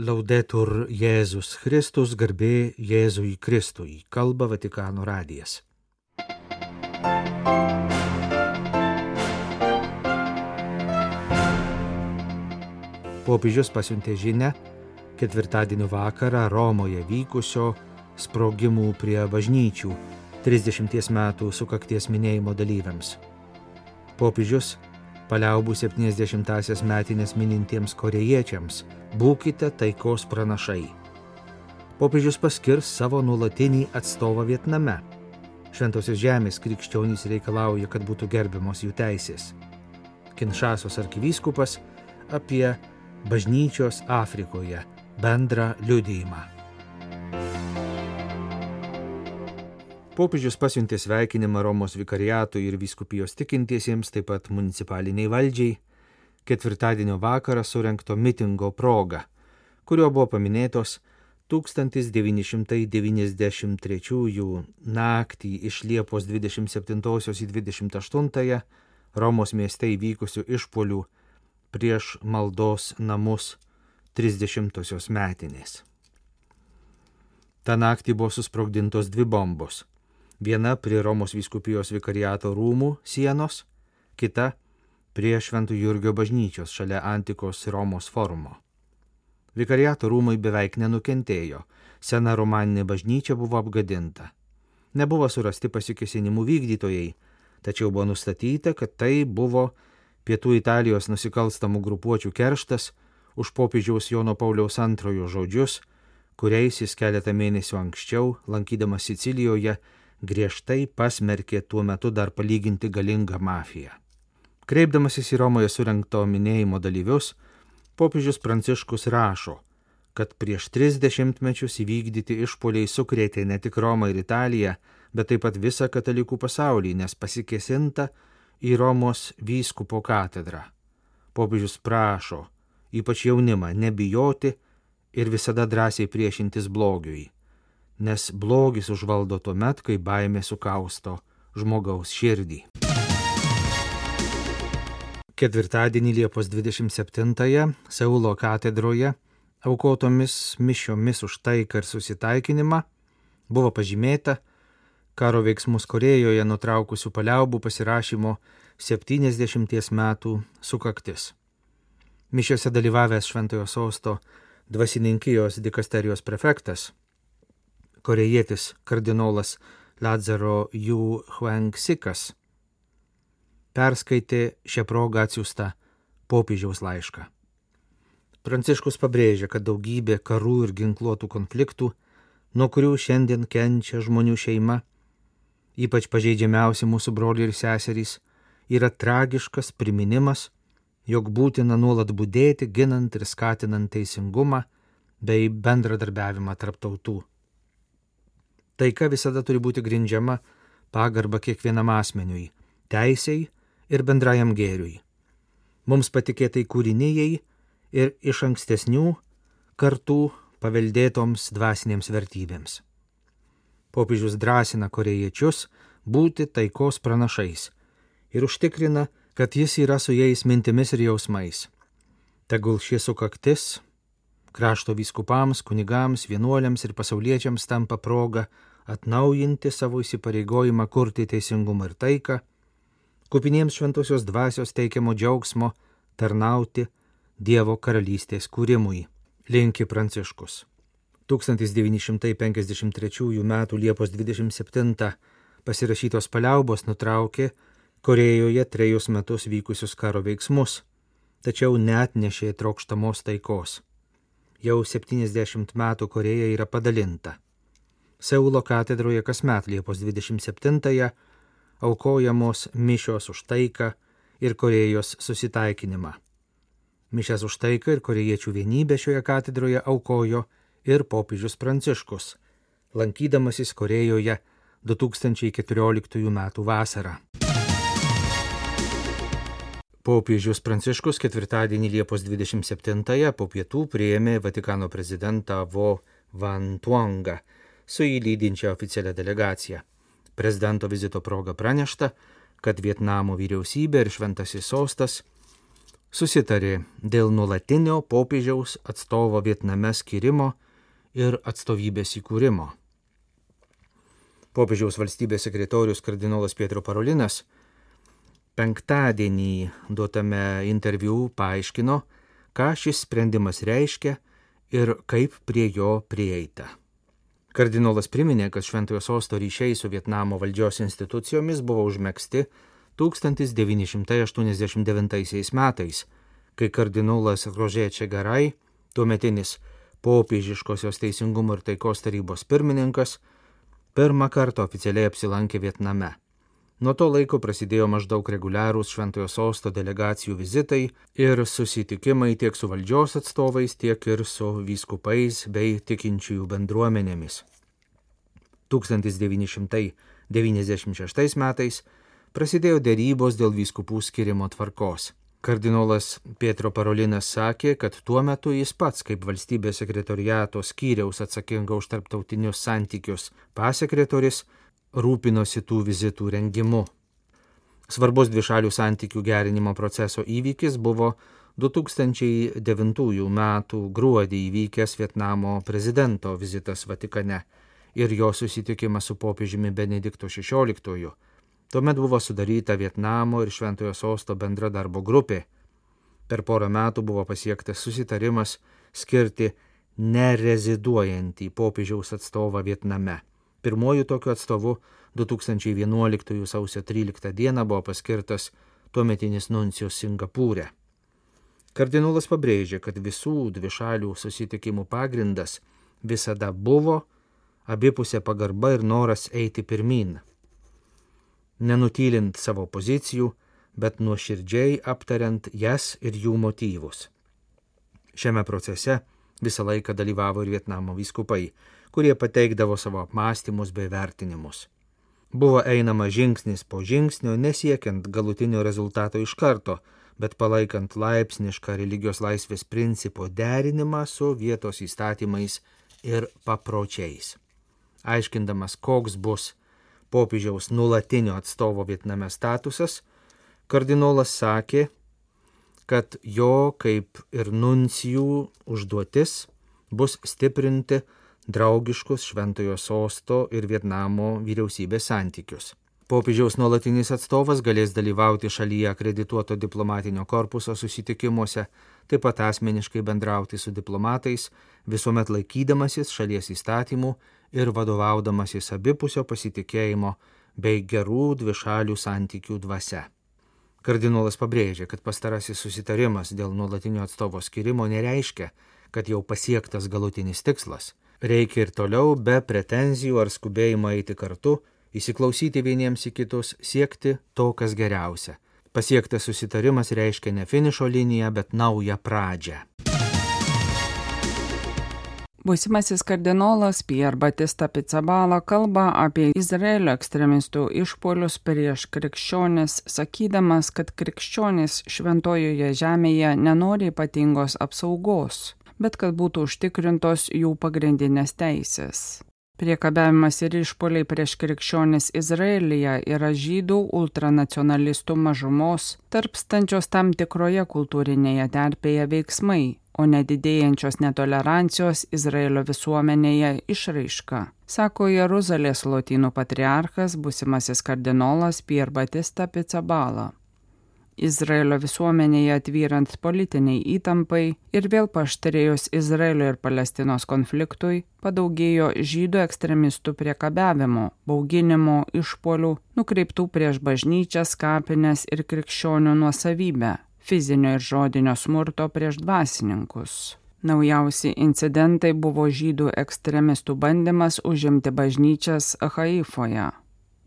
Laudetur Jėzus Kristus, garbė Jėzui Kristui, kalba Vatikano radijas. Popiežius pasiuntė žinę ketvirtadienio vakarą Romoje vykusio sprogimų prie bažnyčių 30 metų sukakties minėjimo dalyviams. Popiežius paliaubų 70-asias metinės minintiems korejiečiams būkite taikos pranašai. Popiežius paskirs savo nuolatinį atstovą Vietname. Šventosios žemės krikščionys reikalauja, kad būtų gerbiamos jų teisės. Kinšasos arkivyskupas apie bažnyčios Afrikoje bendrą liudijimą. Popiežius pasiuntė sveikinimą Romos vikariatui ir vyskupijos tikintiesiems, taip pat municipaliniai valdžiai, ketvirtadienio vakarą surenkto mitingo proga, kurio buvo paminėtos 1993 naktį iš Liepos 27 į 28 Romos mieste įvykusių išpolių prieš maldos namus 30-osios metinės. Ta naktį buvo susprogdintos dvi bombos viena prie Romos vyskupijos vikariato rūmų sienos, kita prie Šventų Jurgio bažnyčios šalia antikos Romos forumo. Vikariato rūmai beveik nenukentėjo, sena romaninė bažnyčia buvo apgadinta. Nebuvo surasti pasikesinimų vykdytojai, tačiau buvo nustatyta, kad tai buvo pietų Italijos nusikalstamų grupuočių kerštas už popiežiaus Jono Pauliaus antrojo žodžius, kuriais jis keletą mėnesių anksčiau, lankydamas Sicilijoje, griežtai pasmerkė tuo metu dar palyginti galingą mafiją. Kreipdamasis į Romoje surinkto minėjimo dalyvius, popiežius Pranciškus rašo, kad prieš tris dešimtmečius įvykdyti išpoliai sukrėtė ne tik Romą ir Italiją, bet taip pat visą katalikų pasaulį, nes pasikesinta į Romos vyskupo katedrą. Popiežius prašo, ypač jaunimą, nebijoti ir visada drąsiai priešintis blogiui nes blogis užvaldo tuo met, kai baimė sukausto žmogaus širdį. Ketvirtadienį Liepos 27-ąją Seulo katedroje aukotomis mišiomis už taiką ir susitaikinimą buvo pažymėta karo veiksmus Korejoje nutraukusių paliaubų pasirašymo 70 metų sukaktis. Mišiose dalyvavęs Šventojo Sosto dvasininkijos dikasterijos prefektas korejietis kardinolas Lazaro Yu Huangsikas perskaitė šią progą atsiųstą popiežiaus laišką. Pranciškus pabrėžia, kad daugybė karų ir ginkluotų konfliktų, nuo kurių šiandien kenčia žmonių šeima, ypač pažeidžiamiausi mūsų broliai ir seserys, yra tragiškas priminimas, jog būtina nuolat būdėti, ginant ir skatinant teisingumą bei bendradarbiavimą tarp tautų. Taika visada turi būti grindžiama pagarba kiekvienam asmeniui, teisėjai ir bendrajam gėriui. Mums patikėtai kūrinėjai ir iš ankstesnių kartų paveldėtoms dvasinėms vertybėms. Popiežius drąsina korejiečius būti taikos pranašais ir užtikrina, kad jis yra su jais mintimis ir jausmais. Tegul šie sukaktis krašto vyskupams, kunigams, vienuoliams ir pasauliečiams tampa proga atnaujinti savo įsipareigojimą kurti teisingumą ir taiką, kupiniems šventosios dvasios teikiamo džiaugsmo tarnauti Dievo karalystės kūrimui, linki Pranciškus. 1953 m. Liepos 27 pasirašytos paliaubos nutraukė Korejoje trejus metus vykusius karo veiksmus, tačiau net nešė trokštamos taikos jau 70 metų Koreja yra padalinta. Seulo katedroje kasmet Liepos 27-ąją aukojamos mišios už taiką ir Korejos susitaikinimą. Mišęs už taiką ir korejiečių vienybę šioje katedroje aukojo ir popiežius Pranciškus, lankydamasis Korejoje 2014 m. vasarą. Popiežius Pranciškus ketvirtadienį Liepos 27-ąją po pietų prieėmė Vatikano prezidentą Vo Van Tuangą su įlydinčia oficialia delegacija. Prezidento vizito proga pranešta, kad Vietnamo vyriausybė ir Šventasis sostas susitarė dėl nuolatinio popiežiaus atstovo Vietname skirimo ir atstovybės įkūrimo. Popiežiaus valstybės sekretorius kardinolas Pietro Parolinas penktadienį duotame interviu paaiškino, ką šis sprendimas reiškia ir kaip prie jo prieita. Kardinolas priminė, kad Šventojo sosto ryšiai su Vietnamo valdžios institucijomis buvo užmėgsti 1989 metais, kai kardinolas Rožė Čegarai, tuometinis popiežiškosios teisingumo ir taikos tarybos pirmininkas, pirmą kartą oficialiai apsilankė Vietname. Nuo to laiko prasidėjo maždaug reguliarūs Šventojo sosto delegacijų vizitai ir susitikimai tiek su valdžios atstovais, tiek ir su vyskupais bei tikinčiųjų bendruomenėmis. 1996 metais prasidėjo dėrybos dėl vyskupų skirimo tvarkos. Kardinolas Pietro Parolinas sakė, kad tuo metu jis pats kaip valstybės sekretoriato skyriaus atsakinga už tarptautinius santykius pasekretoris rūpinosi tų vizitų rengimu. Svarbus dvišalių santykių gerinimo proceso įvykis buvo 2009 m. gruodį įvykęs Vietnamo prezidento vizitas Vatikane ir jo susitikimas su popiežiumi Benedikto XVI. Tuomet buvo sudaryta Vietnamo ir Šventojo sosto bendra darbo grupė. Per porą metų buvo pasiektas susitarimas skirti nereziduojantį popiežiaus atstovą Vietname. Pirmojų tokiu atstovu 2011 sausio 13 dieną buvo paskirtas tuometinis nuncijos Singapūrė. Kardinolas pabrėžė, kad visų dvišalių susitikimų pagrindas visada buvo abipusė pagarba ir noras eiti pirmin. Nenutylint savo pozicijų, bet nuoširdžiai aptariant jas ir jų motyvus. Šiame procese visą laiką dalyvavo ir Vietnamo vyskupai, kurie pateikdavo savo apmąstymus bei vertinimus. Buvo einama žingsnis po žingsnio, nesiekiant galutinio rezultato iš karto, bet palaikant laipsnišką religijos laisvės principo derinimą su vietos įstatymais ir papročiais. Aiškindamas, koks bus popiežiaus nulatinio atstovo Vietname statusas, kardinolas sakė, kad jo kaip ir nuncijų užduotis bus stiprinti draugiškus Šventojo sosto ir Vietnamo vyriausybės santykius. Popiežiaus nuolatinis atstovas galės dalyvauti šalyje akredituoto diplomatinio korpuso susitikimuose, taip pat asmeniškai bendrauti su diplomatais, visuomet laikydamasis šalies įstatymų ir vadovaudamasis abipusio pasitikėjimo bei gerų dvišalių santykių dvasia. Kardinolas pabrėžė, kad pastarasis susitarimas dėl nuolatinio atstovo skirimo nereiškia, kad jau pasiektas galutinis tikslas reikia ir toliau be pretenzijų ar skubėjimo eiti kartu, įsiklausyti vieniems į kitus, siekti to, kas geriausia. Pasiektas susitarimas reiškia ne finišo liniją, bet naują pradžią. Būsimasis kardinolas Pierre Batista Pizzabala kalba apie Izraelio ekstremistų išpolius prieš krikščionis, sakydamas, kad krikščionis šventojoje žemėje nenori ypatingos apsaugos bet kad būtų užtikrintos jų pagrindinės teisės. Priekabiavimas ir išpoliai prieš krikščionis Izraelyje yra žydų ultranacionalistų mažumos, tarpstančios tam tikroje kultūrinėje terpėje veiksmai, o nedidėjančios netolerancijos Izraelio visuomenėje išraiška, sako Jeruzalės lotynų patriarchas busimasis kardinolas Pierre Batista Pizzabala. Izraelio visuomenėje atvyrant politiniai įtampai ir vėl paštarėjus Izraelio ir Palestinos konfliktui, padaugėjo žydų ekstremistų priekabiavimo, bauginimo, išpolių, nukreiptų prieš bažnyčias, kapines ir krikščionių nuosavybę, fizinio ir žodinio smurto prieš dvasininkus. Naujausi incidentai buvo žydų ekstremistų bandymas užimti bažnyčias Haifoje.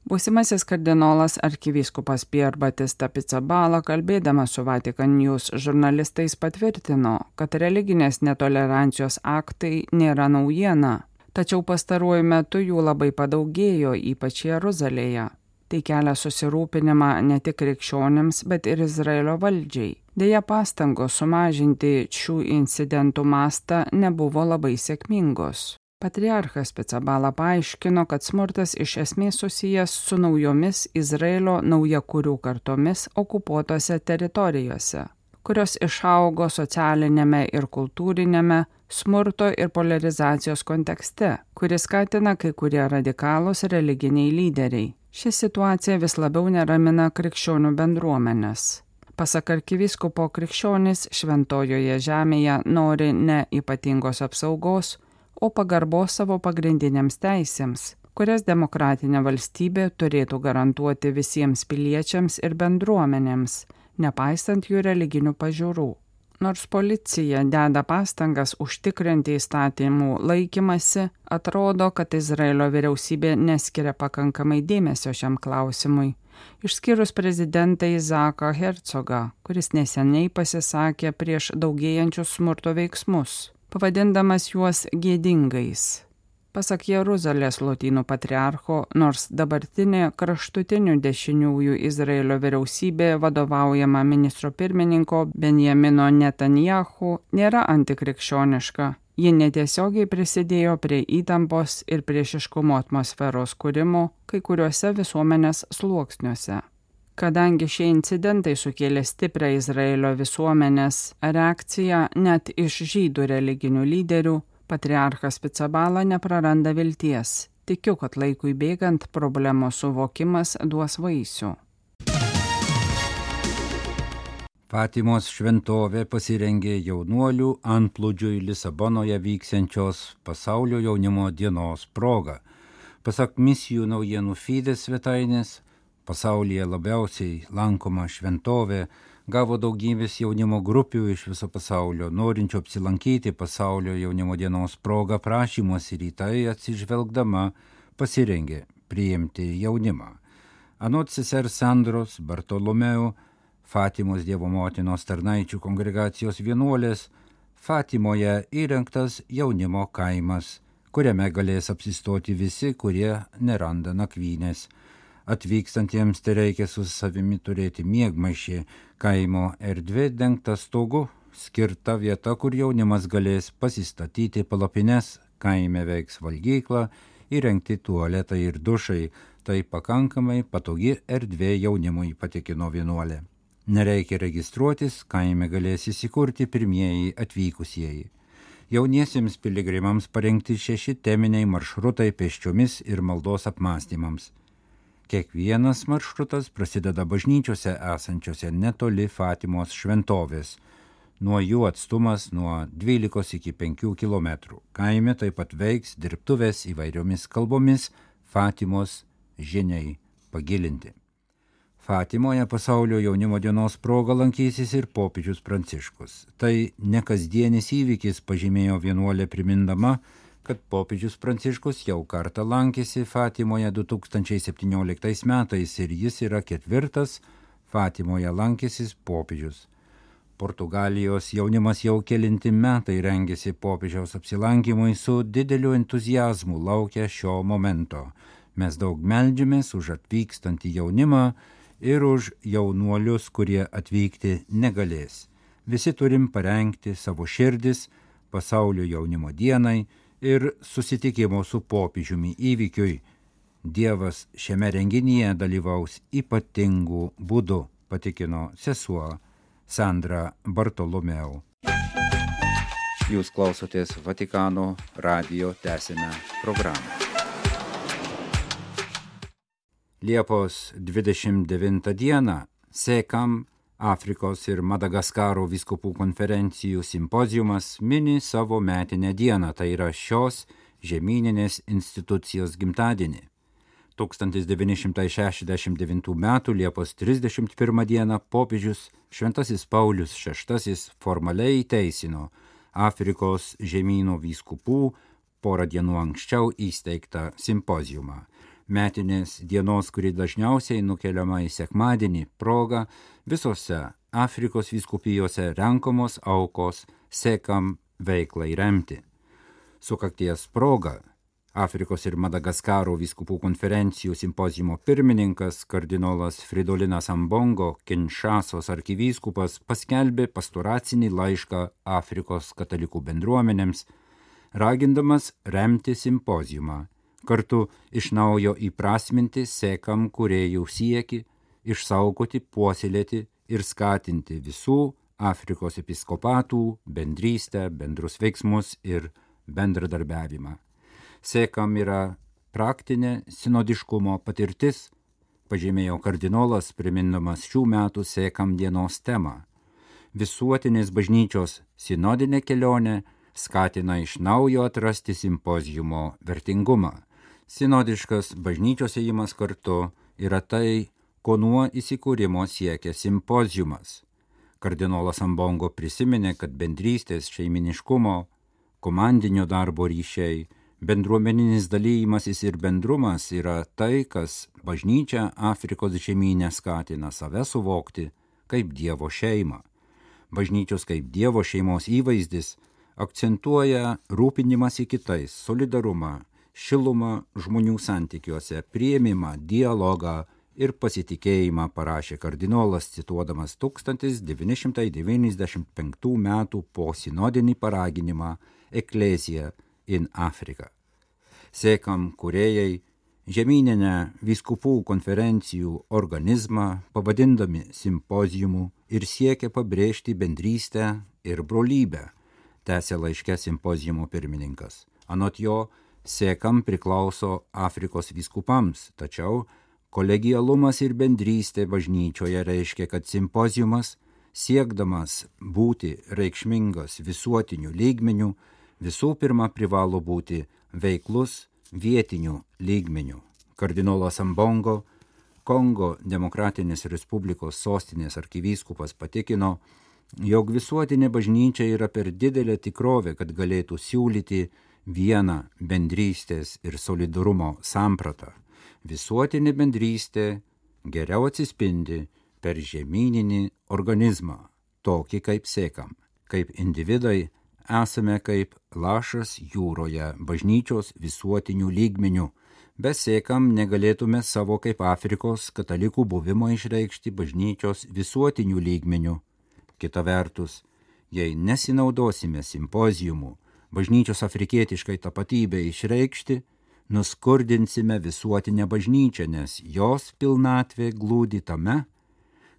Būsimasis kardinolas arkivyskupas Pierre Batista Pizzabala, kalbėdamas su Vatikan News žurnalistais, patvirtino, kad religinės netolerancijos aktai nėra naujiena, tačiau pastaruoju metu jų labai padaugėjo, ypač Jeruzalėje. Tai kelia susirūpinimą ne tik krikščionėms, bet ir Izraelio valdžiai. Deja, pastangos sumažinti šių incidentų mastą nebuvo labai sėkmingos. Patriarchas Picabala paaiškino, kad smurtas iš esmės susijęs su naujomis Izraelio naujakurių kartomis okupuotose teritorijose, kurios išaugo socialinėme ir kultūrinėme smurto ir polarizacijos kontekste, kuris skatina kai kurie radikalūs religiniai lyderiai. Ši situacija vis labiau neramina krikščionių bendruomenės. Pasak arkiviskopo krikščionis šventojoje žemėje nori ne ypatingos apsaugos, o pagarbos savo pagrindiniams teisėms, kurias demokratinė valstybė turėtų garantuoti visiems piliečiams ir bendruomenėms, nepaisant jų religinių pažiūrų. Nors policija deda pastangas užtikrinti įstatymų laikymasi, atrodo, kad Izraelio vyriausybė neskiria pakankamai dėmesio šiam klausimui. Išskyrus prezidentą Izaką Herzogą, kuris neseniai pasisakė prieš daugėjančius smurto veiksmus, pavadindamas juos gėdingais. Pasak Jeruzalės lotynų patriarcho, nors dabartinė kraštutinių dešiniųjų Izraelio vyriausybė vadovaujama ministro pirmininko Benjamino Netanjahu nėra antikrikščioniška, ji netiesiogiai prisidėjo prie įtampos ir priešiškumo atmosferos kūrimo kai kuriuose visuomenės sluoksniuose. Kadangi šie incidentai sukėlė stiprią Izraelio visuomenės reakciją net iš žydų religinių lyderių, patriarchas Picabala nepraranda vilties. Tikiu, kad laikui bėgant problemos suvokimas duos vaisių. Fatimos šventovė pasirengė jaunuolių antplūdžiui Lisabonoje vyksiančios pasaulio jaunimo dienos proga. Pasak misijų naujienų feedės svetainės, pasaulyje labiausiai lankoma šventovė gavo daugybės jaunimo grupių iš viso pasaulio, norinčių apsilankyti pasaulio jaunimo dienos progą prašymus ir į tai atsižvelgdama pasirengė priimti jaunimą. Anot sesers Sandros Bartolomeu, Fatimos Dievo motinos tarnaičių kongregacijos vienuolės, Fatimoje įrengtas jaunimo kaimas, kuriame galės apsistoti visi, kurie neranda nakvynės atvykstantiems tai reikia su savimi turėti miegmaišį, kaimo erdvė dengta stogu, skirta vieta, kur jaunimas galės pasistatyti palapines, kaime veiks valgyklą, įrengti tualetą ir dušai, tai pakankamai patogi erdvė jaunimui patikino vienuolė. Nereikia registruotis, kaime galės įsikurti pirmieji atvykusieji. Jauniesiems piligrimams parengti šeši teminiai maršrutai pėsčiomis ir maldos apmąstymams. Kiekvienas maršrutas prasideda bažnyčiose esančiose netoli Fatimos šventovės. Nuo jų atstumas nuo 12 iki 5 km. Kaime taip pat veiks dirbtuvės įvairiomis kalbomis Fatimos žiniai pagilinti. Fatimoje pasaulio jaunimo dienos proga lankysis ir popiežius Pranciškus. Tai nekasdienis įvykis, pažymėjo vienuolė primindama, kad popiežius Pranciškus jau kartą lankėsi Fatimoje 2017 metais ir jis yra ketvirtas Fatimoje lankėsis popiežius. Portugalijos jaunimas jau kelinti metai rengėsi popiežiaus apsilankimui su dideliu entuzijazmu laukia šio momento. Mes daug meldžiamės už atvykstantį jaunimą ir už jaunuolius, kurie atvykti negalės. Visi turim parengti savo širdis pasaulio jaunimo dienai, ir susitikimo su popiežiumi įvykiui. Dievas šiame renginyje dalyvaus ypatingų būdų, patikino sesuo Sandra Bartolomeu. Jūs klausotės Vatikano radio tęsinę programą. Liepos 29 dieną Sekam Afrikos ir Madagaskaro viskupų konferencijų simpozijumas mini savo metinę dieną, tai yra šios žemyninės institucijos gimtadienį. 1969 m. Liepos 31 d. popiežius Šventasis Paulius VI formaliai teisino Afrikos žemynų vyskupų porą dienų anksčiau įsteigtą simpozijumą metinės dienos, kuri dažniausiai nukeliama į sekmadienį, proga visose Afrikos vyskupijose renkamos aukos sekam veiklai remti. Sukakties proga Afrikos ir Madagaskaro vyskupų konferencijų simpozijumo pirmininkas kardinolas Fridolinas Ambongo, Kinšasos arkivyskupas, paskelbė pastoracinį laišką Afrikos katalikų bendruomenėms, ragindamas remti simpozijumą kartu iš naujo įprasminti sekam kuriejų sieki, išsaugoti, puoselėti ir skatinti visų Afrikos episkopatų, bendrystę, bendrus veiksmus ir bendradarbiavimą. Sekam yra praktinė sinodiškumo patirtis, pažymėjo kardinolas, primindamas šių metų Sekam dienos temą. Visuotinės bažnyčios sinodinė kelionė skatina iš naujo atrasti simpozijumo vertingumą. Sinodiškas bažnyčios ėjimas kartu yra tai, ko nuo įsikūrimo siekia simpozijumas Kardinolas Ambongo prisiminė, kad bendrystės šeiminiškumo, komandinio darbo ryšiai, bendruomeninis dalymasis ir bendrumas yra tai, kas bažnyčia Afrikos žemynė skatina save suvokti kaip Dievo šeimą. Bažnyčios kaip Dievo šeimos įvaizdis akcentuoja rūpinimąsi kitais, solidarumą, šilumą žmonių santykiuose, prieimimą, dialogą, ir pasitikėjimą parašė kardinolas cituodamas 1995 m. posinodinį paraginimą Eklezija in Afrika. Sekam kuriejai žemyninę viskupų konferencijų organizmą pavadindami simpozijumu ir siekia pabrėžti bendrystę ir brolybę, tęsė laiškė simpozijumo pirmininkas. Anot jo, Sekam priklauso Afrikos viskupams, tačiau Kolegialumas ir bendrystė bažnyčioje reiškia, kad simpozijumas, siekdamas būti reikšmingas visuotiniu lygmeniu, visų pirma privalo būti veiklus vietiniu lygmeniu. Kardinolas Ambongo, Kongo Demokratinės Respublikos sostinės arkivyskupas patikino, jog visuotinė bažnyčia yra per didelė tikrovė, kad galėtų siūlyti vieną bendrystės ir solidarumo sampratą visuotinė bendrystė geriau atsispindi per žemyninį organizmą, tokį kaip sėkam. Kaip individai esame kaip lašas jūroje bažnyčios visuotinių lygmenių. Be sėkam negalėtume savo kaip Afrikos katalikų buvimo išreikšti bažnyčios visuotinių lygmenių. Kita vertus, jei nesinaudosime simpozijumu bažnyčios afrikietiškai tapatybei išreikšti, nuskurdinsime visuotinę bažnyčią, nes jos pilnatvė glūdi tame,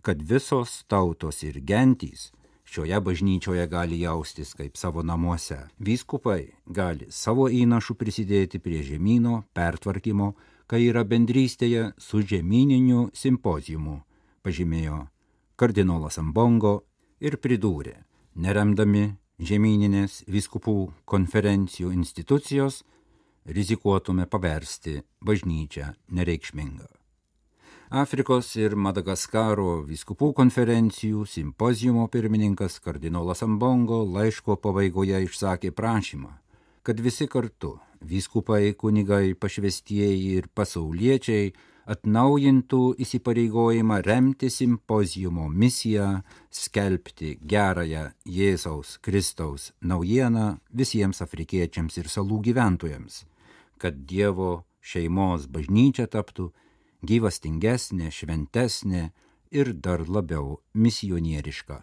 kad visos tautos ir gentys šioje bažnyčioje gali jaustis kaip savo namuose. Vyskupai gali savo įnašų prisidėti prie žemynų pertvarkymo, kai yra bendrystėje su žemyniniu simpozijumu, pažymėjo kardinolas Ambongo ir pridūrė, neremdami žemyninės viskupų konferencijų institucijos, rizikuotume paversti bažnyčią nereikšmingą. Afrikos ir Madagaskaro viskupų konferencijų simpozijumo pirmininkas kardinolas Ambongo laiško pabaigoje išsakė prašymą, kad visi kartu - vyskupai, kunigai, pašvestieji ir pasauliečiai atnaujintų įsipareigojimą remti simpozijumo misiją, skelbti gerąją Jėzaus Kristaus naujieną visiems afrikiečiams ir salų gyventojams kad Dievo šeimos bažnyčia taptų gyvastingesnė, šventesnė ir dar labiau misionieriška.